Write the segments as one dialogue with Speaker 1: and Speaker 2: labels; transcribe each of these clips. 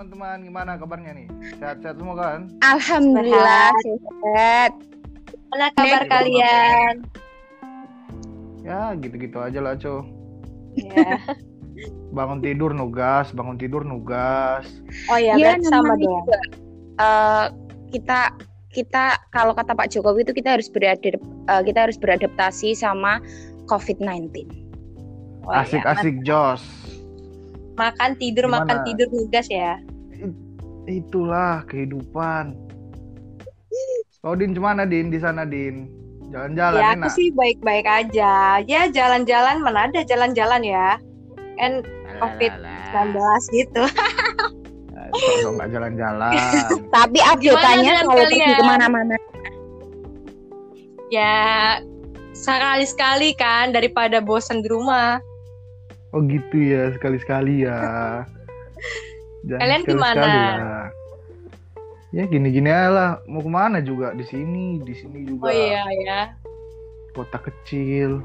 Speaker 1: teman-teman, gimana kabarnya nih? Sehat-sehat semua kan?
Speaker 2: Alhamdulillah sehat.
Speaker 3: Mana kabar
Speaker 1: Nek.
Speaker 3: kalian?
Speaker 1: Ya, gitu-gitu aja lah, Co.
Speaker 3: Ya.
Speaker 1: Bangun tidur nugas, bangun tidur nugas.
Speaker 3: Oh ya,
Speaker 2: Iya,
Speaker 3: berarti sama dong.
Speaker 2: juga, eh, kita kita kalau kata Pak Jokowi itu kita harus beradap eh, kita harus beradaptasi sama COVID-19.
Speaker 3: Oh, ya.
Speaker 1: Asik-asik Jos.
Speaker 3: Makan tidur,
Speaker 1: Gimana?
Speaker 3: makan tidur nugas ya.
Speaker 1: Itulah kehidupan. Kau Din cemana Din di sana Din? Jalan-jalan
Speaker 3: ya, aku
Speaker 1: enak.
Speaker 3: sih baik-baik aja. Ya, jalan-jalan mana ada jalan-jalan ya. Kan COVID-19 gitu.
Speaker 1: Kok nggak jalan-jalan?
Speaker 2: Tapi update-nya kalau pergi
Speaker 3: ke
Speaker 2: mana-mana
Speaker 3: Ya, sekali-sekali kan daripada bosan di rumah.
Speaker 1: Oh gitu ya, sekali-sekali ya. Jangan
Speaker 3: Kalian
Speaker 1: sekali-sekali
Speaker 3: gimana?
Speaker 1: lah. Ya gini-gini aja lah. Mau ke mana juga di sini, di sini juga.
Speaker 3: Oh iya ya.
Speaker 1: Kota kecil.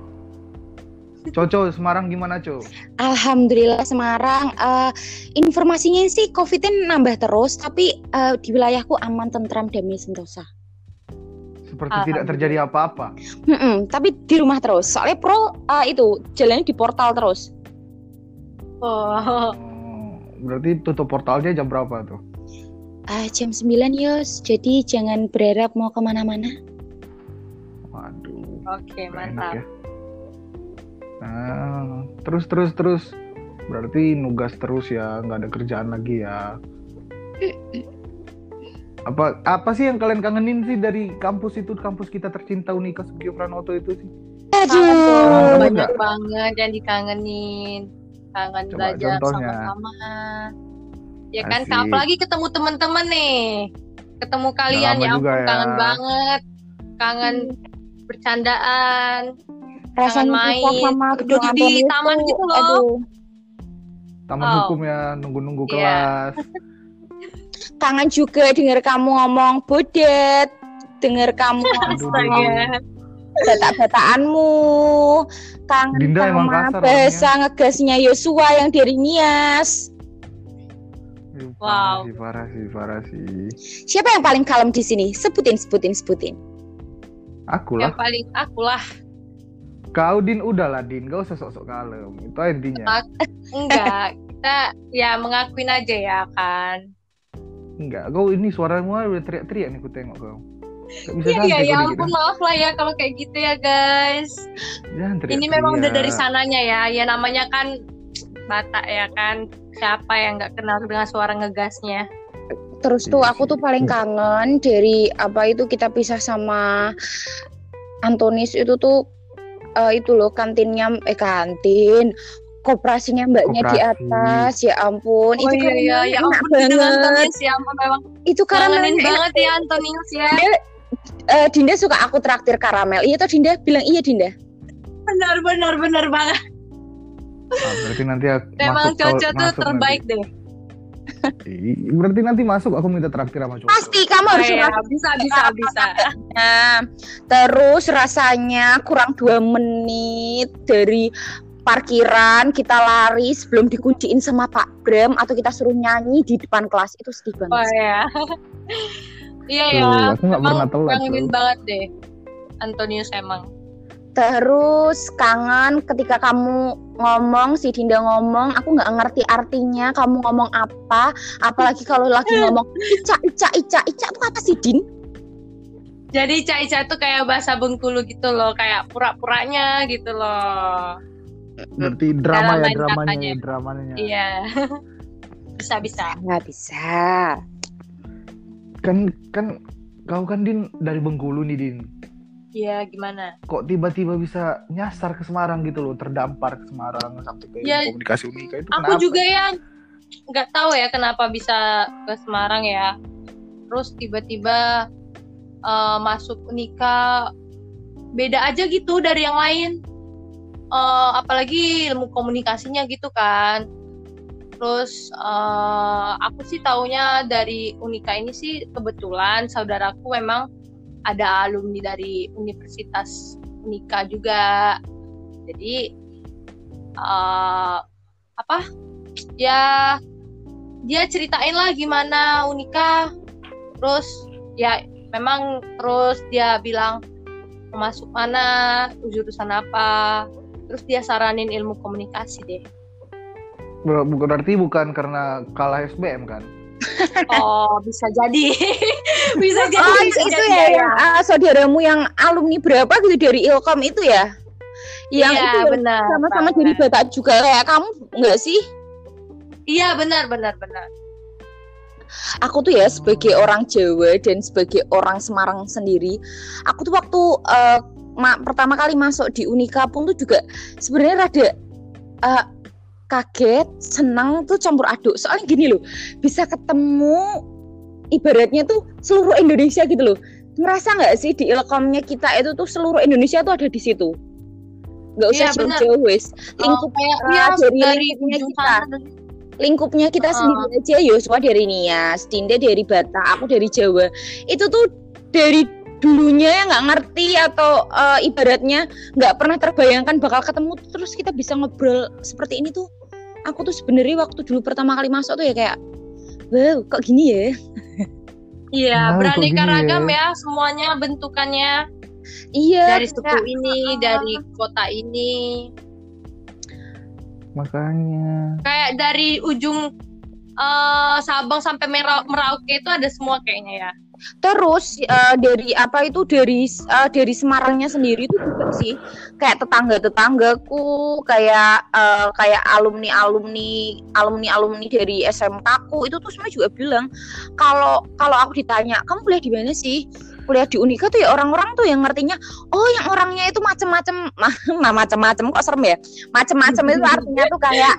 Speaker 1: Coco Semarang gimana Co?
Speaker 2: Alhamdulillah Semarang eh, informasinya sih COVID-nya nambah terus tapi eh, di wilayahku aman tentram damai sentosa.
Speaker 1: Seperti tidak terjadi apa-apa.
Speaker 2: Mm-mm, tapi di rumah terus. Soalnya pro eh, itu jalannya di portal terus.
Speaker 3: Oh,
Speaker 1: berarti tutup portalnya jam berapa tuh?
Speaker 2: Ah, jam 9 Yos, jadi jangan berharap mau ke mana-mana.
Speaker 1: Waduh.
Speaker 3: oke,
Speaker 1: enak
Speaker 3: mantap.
Speaker 1: ya. Nah, terus terus terus. Berarti nugas terus ya, nggak ada kerjaan lagi ya. Apa apa sih yang kalian kangenin sih dari kampus itu, kampus kita tercinta Unika Sugio Pranoto itu sih?
Speaker 3: Kangen banyak banget yang dikangenin. Kangen
Speaker 1: Coba
Speaker 3: belajar
Speaker 1: contohnya.
Speaker 3: sama-sama. Ya kan,
Speaker 1: Asik.
Speaker 3: apalagi ketemu teman-teman nih. Ketemu kalian ya ampun
Speaker 1: ya.
Speaker 3: kangen banget. Kangen bercandaan.
Speaker 2: Rasanya
Speaker 3: main,
Speaker 2: sama
Speaker 3: duduk di
Speaker 2: Antonius
Speaker 3: taman gitu loh.
Speaker 2: Aduh,
Speaker 1: Taman
Speaker 3: Oh.
Speaker 1: hukum ya, nunggu-nunggu
Speaker 3: Iya.
Speaker 1: kelas.
Speaker 2: kangen juga denger kamu ngomong bodet, denger kamu
Speaker 3: Astaga.
Speaker 2: Batak-batakanmu, kangen
Speaker 1: Dinda emang
Speaker 2: sama
Speaker 1: kasar
Speaker 2: bahasa ngegasnya Yosua yang dari Nias.
Speaker 3: Wow.
Speaker 1: Parah sih, parah sih, parah sih.
Speaker 2: Siapa yang paling kalem di sini? Sebutin, sebutin, sebutin.
Speaker 1: Aku
Speaker 3: Yang paling aku lah.
Speaker 1: Kau Din udah lah Din, gak usah sok-sok kalem. Itu intinya.
Speaker 3: Enggak, kita ya mengakuin aja ya kan.
Speaker 1: Enggak, kau ini suaramu udah teriak-teriak nih ku tengok kau.
Speaker 3: Iya, iya, ya ampun maaf lah ya kalau kayak gitu ya guys.
Speaker 1: Jangan teriak
Speaker 3: Ini memang udah dari sananya ya. Ya namanya kan Batak ya kan. Siapa yang nggak kenal dengan suara ngegasnya?
Speaker 2: Terus tuh
Speaker 1: Iya
Speaker 2: aku tuh paling kangen dari apa itu kita pisah sama Antonis itu tuh eh, itu loh kantinnya eh kantin koperasinya mbaknya di
Speaker 1: Koperasi.
Speaker 2: atas ya ampun itu
Speaker 3: oh iya iya,
Speaker 2: karamelnya
Speaker 3: ya ampun
Speaker 2: banget
Speaker 3: Antonius ya ampun memang
Speaker 2: itu enak.
Speaker 3: banget ya Antonius ya.
Speaker 2: Eh, Dinda suka aku traktir karamel iya tuh Dinda bilang iya Dinda
Speaker 3: Benar benar benar banget.
Speaker 1: Ah, berarti nanti aku
Speaker 3: Memang
Speaker 1: masuk, kau-
Speaker 3: Coco tuh
Speaker 1: masuk
Speaker 3: terbaik deh.
Speaker 1: Nanti. Ih, Berarti nanti masuk aku minta traktir sama Coco.
Speaker 2: pasti kamu
Speaker 3: Oh,
Speaker 2: harus
Speaker 3: iya,
Speaker 2: suka
Speaker 3: bisa bisa bisa.
Speaker 2: Nah, terus rasanya kurang dua menit dari parkiran kita lari sebelum dikunciin sama Pak Bram atau kita suruh nyanyi di depan kelas itu sedih banget.
Speaker 3: Oh ya. Iya
Speaker 1: Tuh,
Speaker 3: ya.
Speaker 1: aku nggak pernah telat
Speaker 3: kangenin
Speaker 1: tuh.
Speaker 3: banget deh. Antonius emang.
Speaker 2: Terus kangen ketika kamu ngomong si Dinda ngomong, aku nggak ngerti artinya kamu ngomong apa, apalagi kalau lagi ngomong ica ica ica ica itu apa sih Din?
Speaker 3: Jadi Ica-Ica tuh kayak bahasa Bengkulu gitu loh, kayak pura-puranya gitu loh.
Speaker 1: Berarti drama
Speaker 3: Dalam
Speaker 1: ya, dramanya
Speaker 3: katanya.
Speaker 1: ya, dramanya.
Speaker 3: Iya. bisa bisa.
Speaker 2: Nggak bisa.
Speaker 1: Kan kan kau kan Din dari Bengkulu nih Din.
Speaker 3: Iya, gimana?
Speaker 1: Kok tiba-tiba bisa nyasar ke Semarang gitu loh, terdampar ke Semarang sampai ke
Speaker 3: Ya,
Speaker 1: komunikasi Unika itu
Speaker 3: Aku
Speaker 1: kenapa?
Speaker 3: juga yang nggak tahu ya kenapa bisa ke Semarang ya. Terus tiba-tiba eh, masuk Unika beda aja gitu dari yang lain. Eh, apalagi ilmu komunikasinya gitu kan. Terus eh, aku sih taunya dari Unika ini sih kebetulan saudaraku memang ada alumni dari Universitas Unika juga. Jadi eh, apa? Ya dia ceritain lah gimana Unika terus ya memang terus dia bilang masuk mana jurusan apa terus dia saranin ilmu komunikasi deh
Speaker 1: Berarti bukan karena kalah SBM kan?
Speaker 3: oh bisa jadi bisa jadi
Speaker 2: Oh,
Speaker 3: bisa
Speaker 2: itu
Speaker 3: jadi,
Speaker 2: ya, yang ah, saudaramu yang alumni berapa gitu dari Ilkom itu ya? Yang
Speaker 3: iya
Speaker 2: itu ya,
Speaker 3: benar
Speaker 2: sama-sama jadi batak juga kayak kamu enggak sih?
Speaker 3: iya benar benar benar
Speaker 2: Aku tuh ya sebagai orang Jawa dan sebagai orang Semarang sendiri, aku tuh waktu eh, ma- pertama kali masuk di Unika pun tuh juga sebenarnya rada eh, kaget, senang tuh campur aduk. Soalnya gini loh, bisa ketemu ibaratnya tuh seluruh Indonesia gitu loh. Ngerasa nggak sih di ilkomnya kita itu tuh seluruh Indonesia tuh ada di situ? Nggak usah
Speaker 3: Iya,
Speaker 2: jauh-jauh wes.
Speaker 3: Oh,
Speaker 2: Lingkup
Speaker 3: kayak
Speaker 2: eh,
Speaker 3: iya,
Speaker 2: dari
Speaker 3: dari
Speaker 2: lingkupnya kita.
Speaker 3: dari-
Speaker 2: lingkupnya kita
Speaker 3: Uh-uh.
Speaker 2: sendiri aja Yosua dari Nias, Dinda dari Batak, aku dari Jawa. Itu tuh dari dulunya ya nggak ngerti atau eh, ibaratnya nggak pernah terbayangkan bakal ketemu terus kita bisa ngobrol seperti ini tuh. Aku tuh sebenarnya waktu dulu pertama kali masuk tuh ya kayak wow kok gini ya
Speaker 3: Iya,
Speaker 1: Wow,
Speaker 3: beraneka ragam
Speaker 1: ya?
Speaker 3: ya semuanya bentukannya
Speaker 2: iya
Speaker 3: dari suku
Speaker 2: kayak,
Speaker 3: ini, dari kota ini,
Speaker 1: Makanya.
Speaker 3: kayak dari ujung eh, Sabang sampai Merau- Merauke itu ada semua kayaknya ya.
Speaker 2: Terus eh, dari apa itu dari eh, dari Semarangnya sendiri itu juga sih kayak tetangga tetanggaku kayak eh, kayak alumni alumni alumni alumni dari SMK ku itu tuh semua juga bilang kalau kalau aku ditanya kamu kuliah di mana sih kuliah di Unika tuh ya orang-orang tuh yang ngertinya oh yang orangnya itu macem-macem macem-macem kok serem ya? Macem-macem itu artinya tuh kayak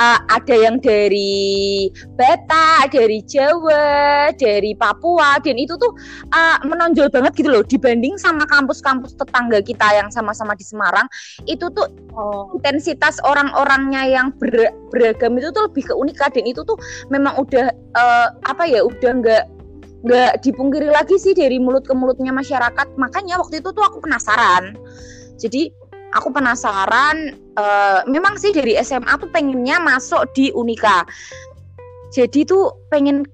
Speaker 2: eh, ada yang dari Batak, dari Jawa, dari Papua, dan itu tuh uh, menonjol banget gitu loh dibanding sama kampus-kampus tetangga kita yang sama-sama di Semarang. Itu tuh
Speaker 3: Oh,
Speaker 2: intensitas orang-orangnya yang ber- beragam itu tuh lebih ke unika dan itu tuh memang udah uh, apa ya udah nggak nggak dipungkiri lagi sih dari mulut ke mulutnya masyarakat. Makanya waktu itu tuh aku penasaran. Jadi aku penasaran. uh, memang sih dari SMA tuh pengennya masuk di Unika. Jadi tuh pengen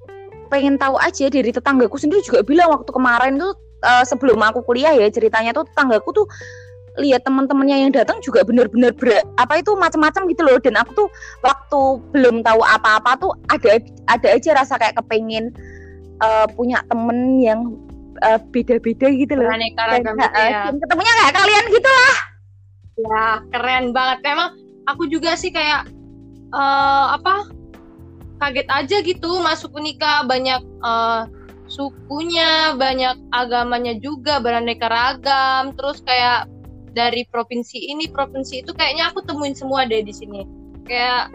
Speaker 2: pengen tahu aja dari tetanggaku sendiri juga bilang waktu kemarin tuh uh, sebelum aku kuliah ya ceritanya tuh tetanggaku tuh lihat teman-temannya yang datang juga bener-bener ber- apa itu macam-macam gitu loh dan aku tuh waktu belum tahu apa-apa tuh ada ada aja rasa kayak kepengen uh, punya temen yang uh, beda-beda gitu loh dan,
Speaker 3: ragam
Speaker 2: uh,
Speaker 3: gitu ya.
Speaker 2: ketemunya kayak kalian gitu lah
Speaker 3: Ya, keren banget. Memang aku juga sih kayak eh apa? Kaget aja gitu masuk Unika banyak eh, sukunya, banyak agamanya juga, beraneka ragam. Terus kayak dari provinsi ini, provinsi itu kayaknya aku temuin semua deh di sini. Kayak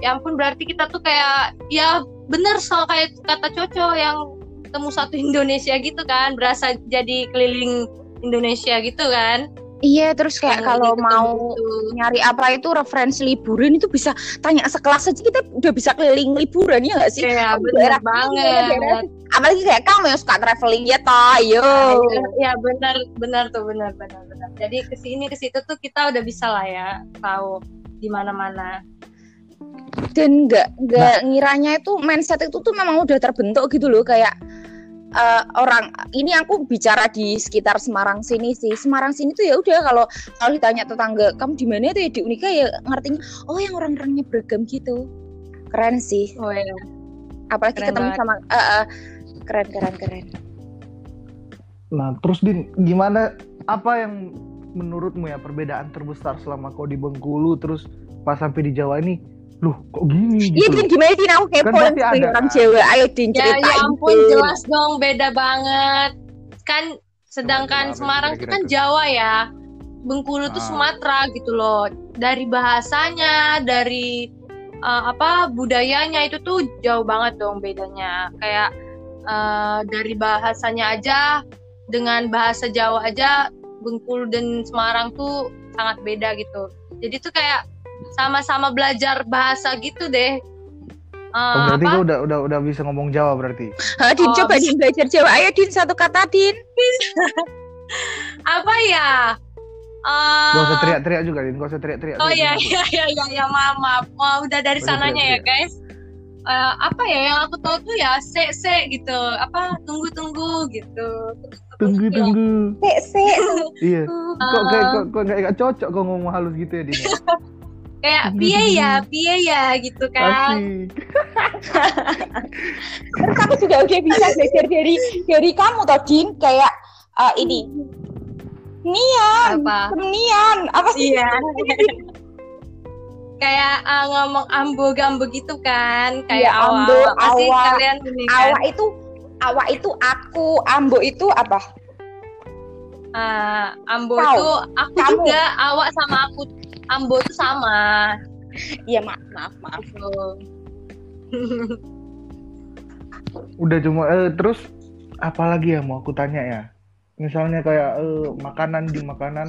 Speaker 3: ya ampun berarti kita tuh kayak ya bener soal kayak kata Coco yang temu satu Indonesia gitu kan, berasa jadi keliling Indonesia gitu kan.
Speaker 2: Iya terus kayak kalau
Speaker 3: ketemu
Speaker 2: mau
Speaker 3: gitu.
Speaker 2: nyari apa itu referensi liburan itu bisa tanya sekelas aja kita udah bisa keliling liburan ya nggak sih
Speaker 3: Iya,
Speaker 2: sini,
Speaker 3: banget.
Speaker 2: daerah apalagi kayak kamu yang suka traveling ya toh ayo
Speaker 3: Ya benar benar tuh benar benar benar. Jadi ke sini ke situ tuh kita udah bisa lah ya tahu di mana-mana.
Speaker 2: dan nggak nggak ngiranya itu mindset itu tuh memang udah terbentuk gitu loh kayak eh, orang ini aku bicara di sekitar Semarang sini sih. Semarang sini tuh ya udah kalau kalau ditanya tetangga kamu di mana tuh ya di Unika? ya ngertinya oh yang orang-orangnya beragam gitu. Keren sih.
Speaker 3: Oh ya.
Speaker 2: apalagi
Speaker 3: Keren
Speaker 2: ketemu
Speaker 3: banget.
Speaker 2: sama eh, eh, keren keren keren.
Speaker 1: Nah, terus Din, gimana apa yang menurutmu ya perbedaan terbesar selama kau di Bengkulu terus pas sampai di Jawa ini, loh kok gini
Speaker 2: Iya
Speaker 1: gitu.
Speaker 2: Din gimana Din aku kepo
Speaker 1: Kan pasti
Speaker 2: sebagai
Speaker 1: ada,
Speaker 2: orang
Speaker 1: kan?
Speaker 2: Jawa ayo Din
Speaker 3: Ya
Speaker 2: ceritain
Speaker 3: ya ampun
Speaker 2: Din.
Speaker 3: jelas dong beda banget. Kan sedangkan Semarang itu kan? Jawa ya. Bengkulu tuh
Speaker 1: Ah.
Speaker 3: Sumatera gitu loh. Dari bahasanya, dari eh, apa budayanya itu tuh jauh banget dong bedanya. Kayak eh, dari bahasanya aja dengan bahasa Jawa aja Bengkulu dan Semarang tuh sangat beda gitu. Jadi tuh kayak sama-sama belajar bahasa gitu deh. Eh,
Speaker 1: Oh, berarti
Speaker 3: apa?
Speaker 1: kau udah udah udah bisa ngomong Jawa berarti.
Speaker 2: Ha, Din
Speaker 3: Oh,
Speaker 2: coba. Din belajar Jawa ayo Din satu kata Din
Speaker 3: apa ya? Eh,
Speaker 1: Gak usah teriak-teriak juga, Din. Gak usah teriak-teriak.
Speaker 3: Oh iya
Speaker 1: Din.
Speaker 3: iya iya iya ya, maaf maaf. Wah, udah dari
Speaker 1: Udah,
Speaker 3: sananya ya
Speaker 1: teriak-teriak.
Speaker 3: guys. eh, apa ya yang aku tahu tuh ya se se gitu apa tunggu tunggu gitu
Speaker 1: Tunggu
Speaker 3: kayak,
Speaker 1: tunggu.
Speaker 2: Sik, sik.
Speaker 1: Iya.
Speaker 3: "Ah,
Speaker 1: Kok kayak kok kok nggak nggak cocok kok ngomong halus gitu ya Dina.
Speaker 3: kayak piye ya
Speaker 1: tunggu."
Speaker 3: piye ya gitu kan.
Speaker 2: Terus aku juga udah bisa belajar dari dari kamu toh Din kayak eh, ini Nian,
Speaker 3: apa
Speaker 2: Nian, apa sih?
Speaker 3: iya kayak ah, ngomong ambo gambo gitu kan kayak awal
Speaker 2: ambo,
Speaker 3: pasti
Speaker 2: awak,
Speaker 3: kalian ini kan
Speaker 2: Awak itu awak itu aku, ambo itu apa?
Speaker 3: Ah, ambo
Speaker 2: Kau.
Speaker 3: tuh aku
Speaker 2: Kamu.
Speaker 3: juga awak sama aku ambo tuh sama
Speaker 2: Iya maaf maaf maaf.
Speaker 3: gitu.
Speaker 1: Udah cuma eh, terus apalagi ya mau aku tanya ya. Misalnya kayak eh, makanan di makanan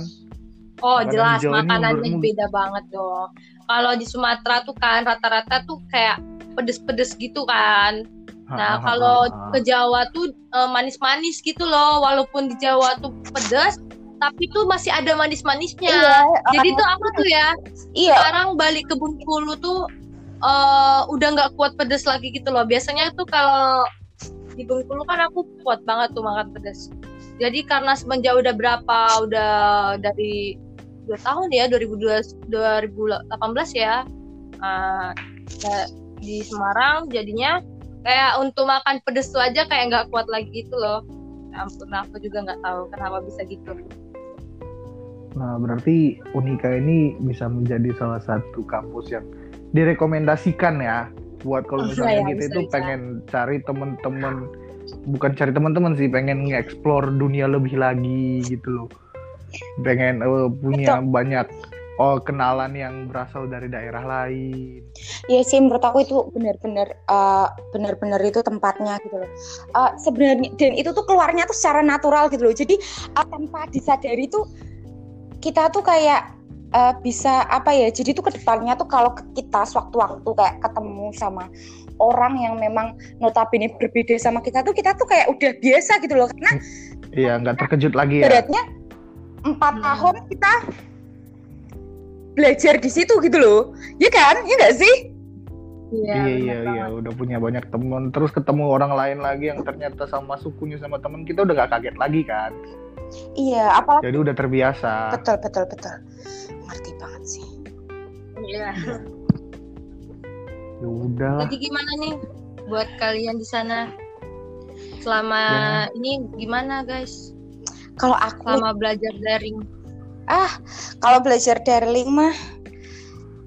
Speaker 3: Oh
Speaker 1: Makanan
Speaker 3: jelas
Speaker 1: ini
Speaker 3: makanannya
Speaker 1: menurutmu-
Speaker 3: beda banget dong. Kalau di Sumatera tuh kan rata-rata tuh kayak pedes-pedes gitu kan. Nah kalau ke Jawa tuh eh, manis-manis gitu loh. Walaupun di Jawa tuh pedes, tapi tuh masih ada manis-manisnya.
Speaker 2: Iya,
Speaker 3: Jadi tuh aku tuh ya
Speaker 2: iya.
Speaker 3: sekarang balik ke Bengkulu tuh eh, udah nggak kuat pedes lagi gitu loh. Biasanya tuh kalau di Bengkulu kan aku kuat banget tuh makan pedes. Jadi karena semenjak udah berapa udah dari dua tahun ya 2012 2018 ya ya, di Semarang jadinya kayak untuk makan pedes tuh aja kayak nggak kuat lagi gitu loh. Ya ampun aku juga nggak tahu kenapa bisa gitu.
Speaker 1: Nah, berarti Unika ini bisa menjadi salah satu kampus yang direkomendasikan ya buat kalau
Speaker 3: Oh,
Speaker 1: misalnya
Speaker 3: iya,
Speaker 1: kita
Speaker 3: bisa,
Speaker 1: itu
Speaker 3: bisa.
Speaker 1: pengen cari teman-teman bukan cari teman-teman sih, pengen nge-explore dunia lebih lagi gitu loh. Pengen eh, punya banyak oh kenalan yang berasal dari daerah lain.
Speaker 2: Iya sih menurut aku itu benar-benar eh, benar-benar itu tempatnya gitu loh. Eh, sebenarnya dan itu tuh keluarnya tuh secara natural gitu loh. Jadi eh, tanpa disadari tuh kita tuh kayak eh, bisa apa ya? Jadi tuh ke depannya tuh kalau kita sewaktu-waktu kayak ketemu sama orang yang memang notabene berbeda sama kita tuh kita tuh kayak udah biasa gitu loh karena
Speaker 1: Iya, nggak terkejut lagi ya.
Speaker 2: beratnya empat
Speaker 3: Hmm.
Speaker 2: tahun kita belajar di situ gitu loh. Ya kan? Ya nggak sih?
Speaker 1: Iya iya iya udah punya banyak temen terus ketemu orang lain lagi yang ternyata sama sukunya sama temen kita udah gak kaget lagi kan
Speaker 2: Iya, apalagi
Speaker 1: jadi udah terbiasa
Speaker 2: betul betul betul. Ngerti banget sih.
Speaker 3: Iya.
Speaker 1: ya udah
Speaker 3: Jadi gimana nih buat kalian di sana? Selama
Speaker 1: Ya.
Speaker 3: ini gimana guys?
Speaker 2: Kalau aku
Speaker 3: Selama belajar daring.
Speaker 2: kalau belajar daring mah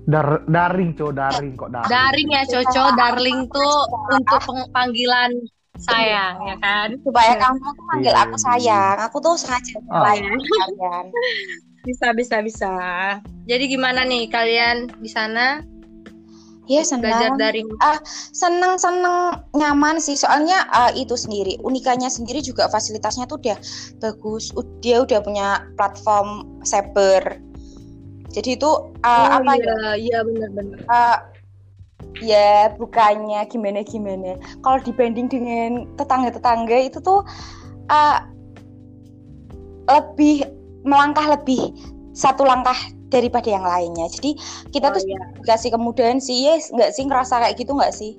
Speaker 1: Dar daring cowok daring kok daring
Speaker 3: Daring ya Coco, darling tuh untuk panggilan sayang ya kan?
Speaker 2: supaya kamu tuh manggil
Speaker 1: Iya,
Speaker 2: aku sayang. Aku tuh sengaja
Speaker 1: Ah.
Speaker 2: lain kalian.
Speaker 3: Bisa bisa bisa. Jadi gimana nih kalian di sana
Speaker 2: Iya
Speaker 3: belajar
Speaker 2: senang,
Speaker 3: daring?
Speaker 2: seneng seneng nyaman sih. Soalnya eh, itu sendiri unikanya sendiri juga fasilitasnya tuh udah bagus. Dia udah punya platform cyber. Jadi itu eh, apa ya?
Speaker 3: iya, iya benar-benar.
Speaker 2: Eh, ya bukannya gimana gimana kalau dibanding dengan tetangga-tetangga itu tuh eh, lebih melangkah lebih satu langkah daripada yang lainnya jadi kita
Speaker 3: Oh,
Speaker 2: tuh
Speaker 3: iya.
Speaker 2: dikasih kemudahan sih yes nggak sih ngerasa kayak gitu nggak sih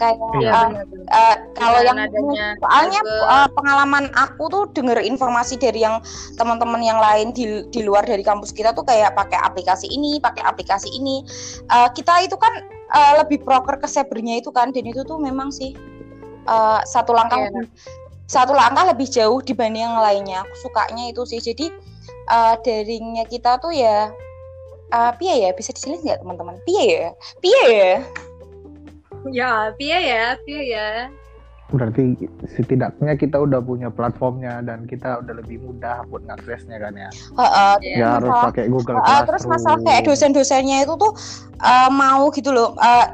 Speaker 2: kayak
Speaker 1: Iya.
Speaker 3: Iya benar-benar.
Speaker 2: eh, kalau yang
Speaker 3: adanya
Speaker 2: soalnya eh, pengalaman aku tuh denger informasi dari yang teman-teman yang lain di di luar dari kampus kita tuh kayak pakai aplikasi ini, pakai aplikasi ini. Eh, kita itu kan eh, lebih proker ke cybernya itu kan dan itu tuh memang sih eh, satu langkah
Speaker 3: Iya.
Speaker 2: lebih- satu langkah lebih jauh dibanding yang lainnya. Aku sukanya itu sih. Jadi eh, daringnya kita tuh ya eh piye ya bisa dijelasin nggak teman-teman? Piye ya? Piye ya?
Speaker 3: Ya, piye ya, piye ya.
Speaker 1: berarti setidaknya kita udah punya platformnya dan kita udah lebih mudah buat ngaksesnya kan ya
Speaker 2: Heeh,
Speaker 3: Iya.
Speaker 1: nggak harus
Speaker 2: masalah-
Speaker 1: pakai Google
Speaker 2: Uh,
Speaker 1: Classroom
Speaker 2: terus masalah kayak dosen-dosennya itu tuh uh, mau gitu loh uh,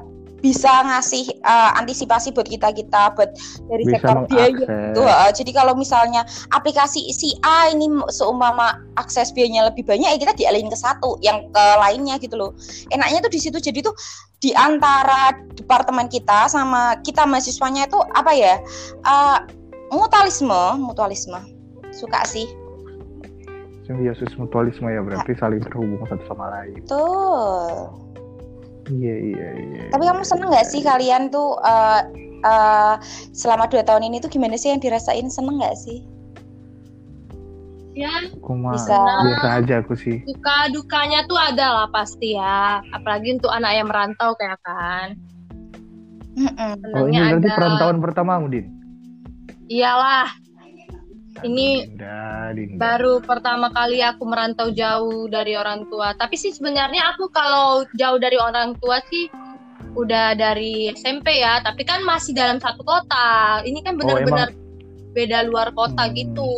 Speaker 2: bisa ngasih uh, antisipasi buat kita kita buat dari
Speaker 1: bisa
Speaker 2: sektor biaya gitu. uh, jadi kalau misalnya aplikasi si A ini seumpama akses biayanya lebih banyak ya kita dialihin ke satu yang ke lainnya gitu loh. Enaknya tuh di situ jadi tuh di antara departemen kita sama kita mahasiswanya itu apa ya? Uh, mutualisme mutualisme. Suka sih.
Speaker 1: Simbiosis mutualisme ya berarti saling terhubung satu sama lain.
Speaker 2: Tuh
Speaker 1: Iya iya iya.
Speaker 2: Tapi kamu seneng nggak sih kalian tuh eh, eh, selama dua tahun ini tuh gimana sih yang dirasain seneng nggak sih?
Speaker 3: ya
Speaker 2: Bisa.
Speaker 1: biasa aja aku sih.
Speaker 3: duka dukanya tuh ada lah pasti ya apalagi untuk anak yang merantau kayak kan
Speaker 2: Mm-mm.
Speaker 1: Oh ini berarti
Speaker 3: ada
Speaker 1: perantauan pertama Din.
Speaker 3: iyalah ini
Speaker 1: Dinda, Dinda.
Speaker 3: baru pertama kali aku merantau jauh dari orang tua tapi sih sebenarnya aku kalau jauh dari orang tua sih udah dari SMP ya tapi kan masih dalam satu kota ini kan benar-benar beda luar
Speaker 1: Hmm.
Speaker 3: kota gitu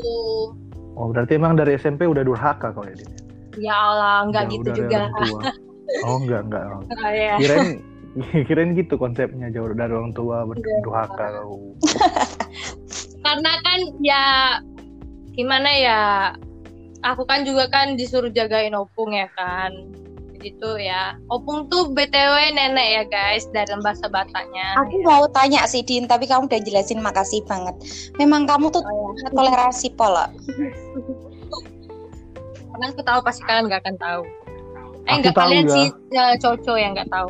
Speaker 1: Oh berarti emang dari SMP udah durhaka kau ya
Speaker 3: ya Allah nggak
Speaker 1: Jauh
Speaker 3: gitu juga.
Speaker 1: Oh enggak enggak. Oh.
Speaker 3: Ah, ya.
Speaker 1: Kirain kirain gitu konsepnya jauh dari orang tua
Speaker 3: Enggak.
Speaker 1: berdurhaka kau.
Speaker 3: karena kan ya gimana ya aku kan juga kan disuruh jagain opung ya kan jadi tuh ya opung tuh btw nenek ya guys dari bahasa bataknya
Speaker 2: Aku mau tanya sih Din, tapi kamu udah jelasin makasih banget. Memang kamu tuh
Speaker 3: Oh,
Speaker 2: sangat toleransi pola.
Speaker 3: karena aku tahu pasti kalian nggak akan tahu eh nggak kalian
Speaker 1: ya.
Speaker 3: sih ya, coco yang nggak tahu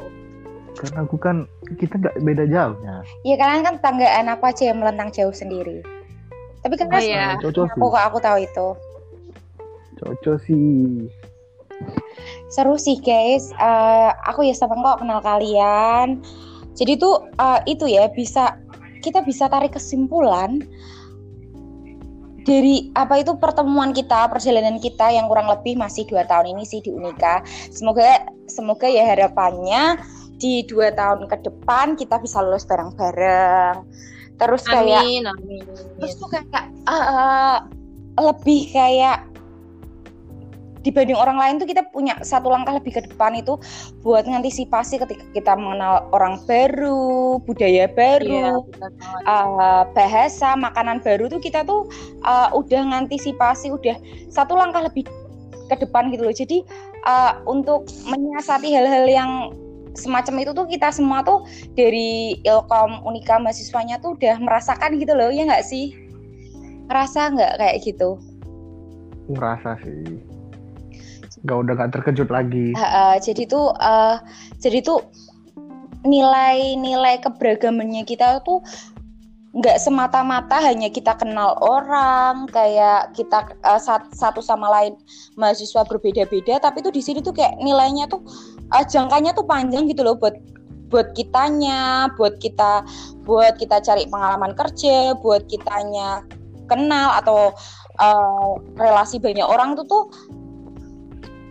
Speaker 1: Karena aku kan kita nggak beda jauhnya.
Speaker 2: Iya kalian kan tanggaan aku aja yang melentang jauh sendiri. Tapi kan
Speaker 3: Oh, iya.
Speaker 1: Cocok sih.
Speaker 2: aku kok aku tahu itu.
Speaker 1: Cocok sih.
Speaker 2: Seru sih guys. Eh, aku ya seneng kok kenal kalian. Jadi tuh eh, itu ya bisa kita bisa tarik kesimpulan dari apa itu pertemuan kita, perjalanan kita yang kurang lebih masih dua tahun ini sih di Unika. Semoga semoga ya harapannya di dua tahun ke depan kita bisa lulus bareng-bareng. Terus kayak
Speaker 3: amin amin
Speaker 2: terus tuh kayak eh, lebih kayak dibanding orang lain tuh kita punya satu langkah lebih ke depan itu buat ngantisipasi ketika kita mengenal orang baru, budaya
Speaker 3: Iya,
Speaker 2: baru,
Speaker 3: banget.
Speaker 2: eh, bahasa, makanan baru tuh kita tuh eh, udah ngantisipasi udah satu langkah lebih ke depan gitu loh. Jadi eh, untuk menyiasati hal-hal yang semacam itu tuh kita semua tuh dari Ilkom Unika mahasiswanya tuh udah merasakan gitu loh ya nggak sih? Ngerasa nggak kayak gitu?
Speaker 1: Ngerasa sih. Gak udah gak terkejut lagi.
Speaker 2: Eh, eh, jadi tuh eh, jadi tuh nilai-nilai keberagamannya kita tuh nggak semata-mata hanya kita kenal orang kayak kita sat- satu sama lain mahasiswa berbeda-beda tapi tuh di sini tuh kayak nilainya tuh eh, jangkanya tuh panjang gitu loh buat buat kitanya buat kita buat kita cari pengalaman kerja buat kitanya kenal atau eh, relasi banyak orang tuh tuh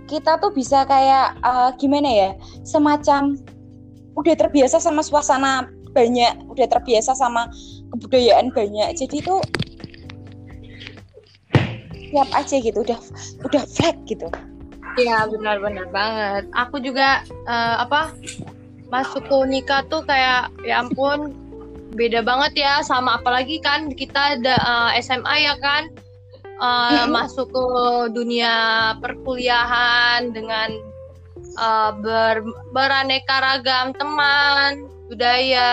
Speaker 2: kita tuh bisa kayak eh, gimana ya semacam udah terbiasa sama suasana banyak udah terbiasa sama kebudayaan banyak jadi tuh siap aja gitu udah udah flat gitu
Speaker 3: Iya benar-benar banget. Aku juga eh, apa masuk ke Unika tuh kayak ya ampun beda banget ya sama apalagi kan kita ada eh, SMA ya kan Eh,
Speaker 2: Mm-mm.
Speaker 3: masuk ke dunia perkuliahan dengan eh, ber, beraneka ragam teman budaya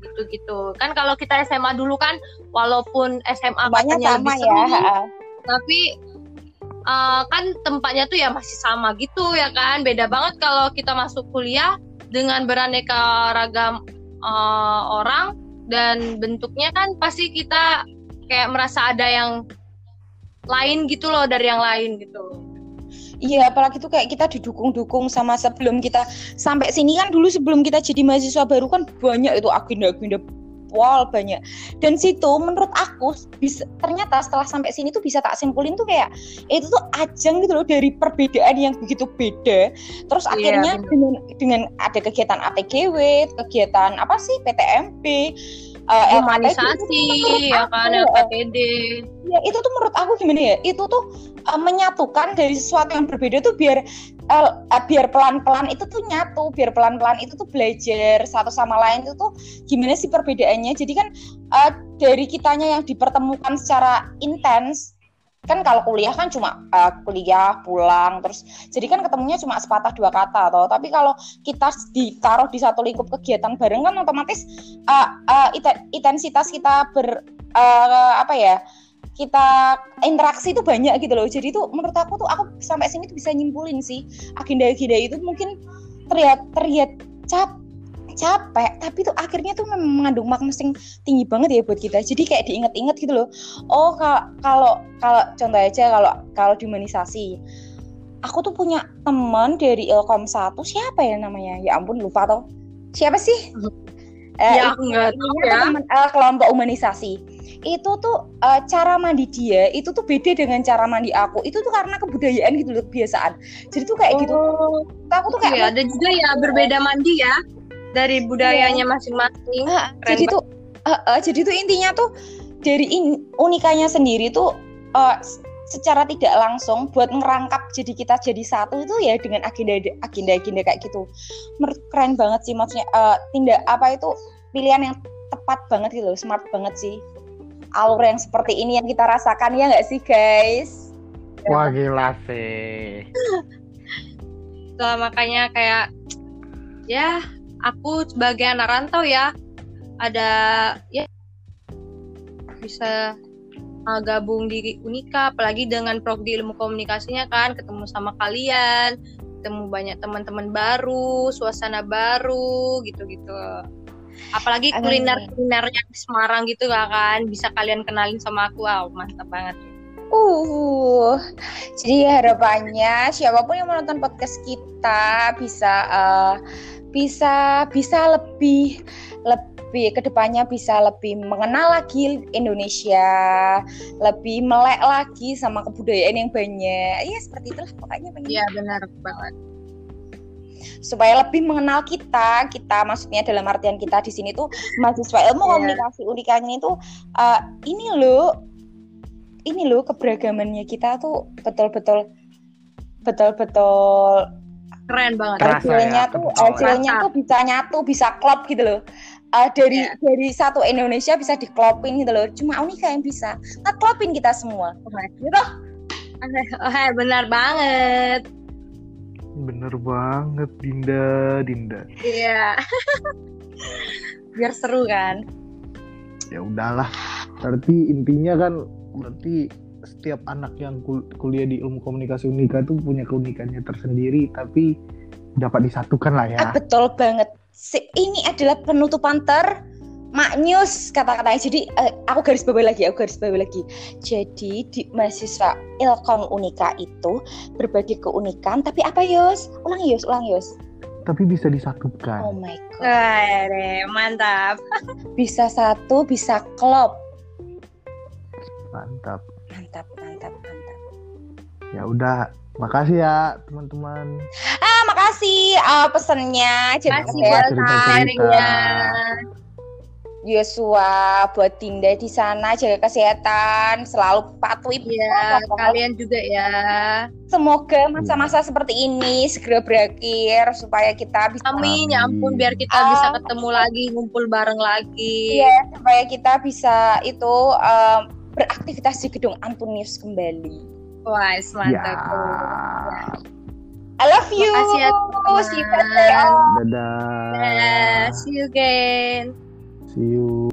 Speaker 3: gitu-gitu. Kan kalau kita SMA dulu kan walaupun SMA
Speaker 2: banyak sama
Speaker 3: lebih
Speaker 2: ya
Speaker 3: seru, tapi uh, kan tempatnya tuh ya masih sama gitu ya kan? Beda banget kalau kita masuk kuliah dengan beraneka ragam uh, orang dan bentuknya kan pasti kita kayak merasa ada yang lain gitu loh dari yang lain gitu
Speaker 2: Iya, apalagi tuh kayak kita didukung-dukung sama sebelum kita sampai sini kan dulu sebelum kita jadi mahasiswa baru kan banyak itu agenda-agenda pol banyak. Dan situ menurut aku bisa ternyata setelah sampai sini tuh bisa tak simpulin tuh kayak itu tuh ajang gitu loh dari perbedaan yang begitu beda. Terus
Speaker 3: Iya,
Speaker 2: akhirnya dengan dengan ada kegiatan ATGW, kegiatan apa sih PTMP, eh, LKTD,
Speaker 3: humanisasi ya kan LKPD
Speaker 2: ya itu tuh menurut aku gimana ya? Itu tuh uh, menyatukan dari sesuatu yang berbeda tuh biar uh, uh, biar pelan-pelan itu tuh nyatu biar pelan-pelan itu tuh belajar satu sama lain itu tuh gimana sih perbedaannya? Jadi kan uh, dari kitanya yang dipertemukan secara intens kan kalau kuliah kan cuma uh, kuliah pulang terus jadi kan ketemunya cuma sepatah dua kata toh. Tapi kalau kita ditaruh di satu lingkup kegiatan bareng kan otomatis uh, uh, intensitas kita ber uh, apa ya kita interaksi itu banyak gitu loh. Jadi tuh menurut aku tuh aku sampai sini tuh bisa nyimpulin sih agenda-agenda itu mungkin terlihat terlihat cap capek tapi tuh akhirnya tuh memang mengandung makna yang tinggi banget ya buat kita. Jadi kayak diinget-inget gitu loh. Oh ka- kalau kalau contoh aja kalau kalau dihumanisasi aku tuh punya teman dari Ilkom 1 siapa ya namanya? Ya ampun lupa tau. Siapa sih? Eh,
Speaker 3: Ya, aku nggak tahu ya.
Speaker 2: temen- eh, kelompok humanisasi. Itu tuh eh, cara mandi dia itu tuh beda dengan cara mandi aku. Itu tuh karena kebudayaan gitu loh kebiasaan. Jadi tuh kayak gitu.
Speaker 3: Oh,
Speaker 2: aku tuh kayak
Speaker 3: iya, ada juga ya berbeda mandi ya dari budayanya masing-masing. Keren
Speaker 2: jadi tuh eh, eh, jadi tuh intinya tuh dari in- unikannya sendiri tuh eh, s- secara tidak langsung buat ngerangkap jadi kita jadi satu itu ya dengan agenda agenda agenda kayak gitu. Menurut keren banget sih maksudnya eh, tindak apa itu pilihan yang tepat banget gitu loh smart banget sih. Alur yang seperti ini yang kita rasakan ya nggak sih guys?
Speaker 1: Wah gila sih.
Speaker 3: Itulah makanya kayak ya aku sebagai anak rantau ya ada ya bisa uh, gabung di Unika apalagi dengan prodi ilmu komunikasinya kan ketemu sama kalian ketemu banyak teman-teman baru suasana baru gitu-gitu. Apalagi kuliner kulinernya di Semarang gitu kan bisa kalian kenalin sama aku. Wow mantap banget
Speaker 2: Uh, jadi harapannya siapa pun yang menonton podcast kita bisa eh, bisa bisa lebih lebih ke depannya bisa lebih mengenal lagi Indonesia, lebih melek lagi sama kebudayaan yang banyak. Ya seperti itulah pokoknya
Speaker 3: Iya benar banget
Speaker 2: supaya lebih mengenal kita kita maksudnya dalam artian kita di sini tuh mahasiswa ilmu
Speaker 3: Iya.
Speaker 2: komunikasi unikannya itu eh, ini loh ini loh keberagamannya kita tuh betul-betul betul-betul
Speaker 3: keren banget
Speaker 1: Kerasa
Speaker 2: hasilnya
Speaker 1: ya,
Speaker 2: tuh hasilnya tuh bisa nyatu bisa klop gitu loh Eh, dari
Speaker 3: Iya.
Speaker 2: dari satu Indonesia bisa diklopin gitu loh cuma Unika yang bisa ngeklopin kita semua gitu
Speaker 3: Eh, benar banget
Speaker 1: Bener banget Dinda, Dinda.
Speaker 3: Iya. Biar seru kan?
Speaker 1: Ya udahlah. Berarti intinya kan berarti setiap anak yang kul- kuliah di ilmu komunikasi unika tuh punya keunikannya tersendiri tapi dapat disatukan lah ya.
Speaker 2: Ah, betul banget. Si- ini adalah penutupan ter maknyus kata-katanya. Jadi eh, aku garis bawahi lagi, aku garis bawahi lagi. Jadi di mahasiswa Ilkom Unika itu berbagai keunikan, tapi apa Yus? Ulang Yus, ulang Yus.
Speaker 1: Tapi bisa disatukan.
Speaker 2: Oh my god.
Speaker 3: Wah, deh, mantap.
Speaker 2: Bisa satu, bisa klop.
Speaker 1: Mantap.
Speaker 2: Mantap, mantap, mantap.
Speaker 1: Ya udah, makasih ya teman-teman.
Speaker 2: Ah, makasih uh, pesennya. Jaga
Speaker 3: Makasih buat sharingnya.
Speaker 2: Yosua, buat Dinda di sana jaga kesehatan, selalu patuhi
Speaker 3: Iya,
Speaker 2: protokol.
Speaker 3: kalian juga ya.
Speaker 2: Semoga masa-masa seperti ini segera berakhir supaya kita bisa
Speaker 3: Amin, ya ampun biar kita
Speaker 2: Ah.
Speaker 3: bisa ketemu lagi, ngumpul bareng lagi.
Speaker 2: Iya, supaya kita bisa itu um, beraktivitas di gedung Antonius kembali.
Speaker 3: Wah,
Speaker 1: Ya.
Speaker 3: mantap.
Speaker 2: I love you.
Speaker 3: Makasih ya,
Speaker 2: See you.
Speaker 1: Dadah.
Speaker 3: Dadah, see you again.
Speaker 1: See you.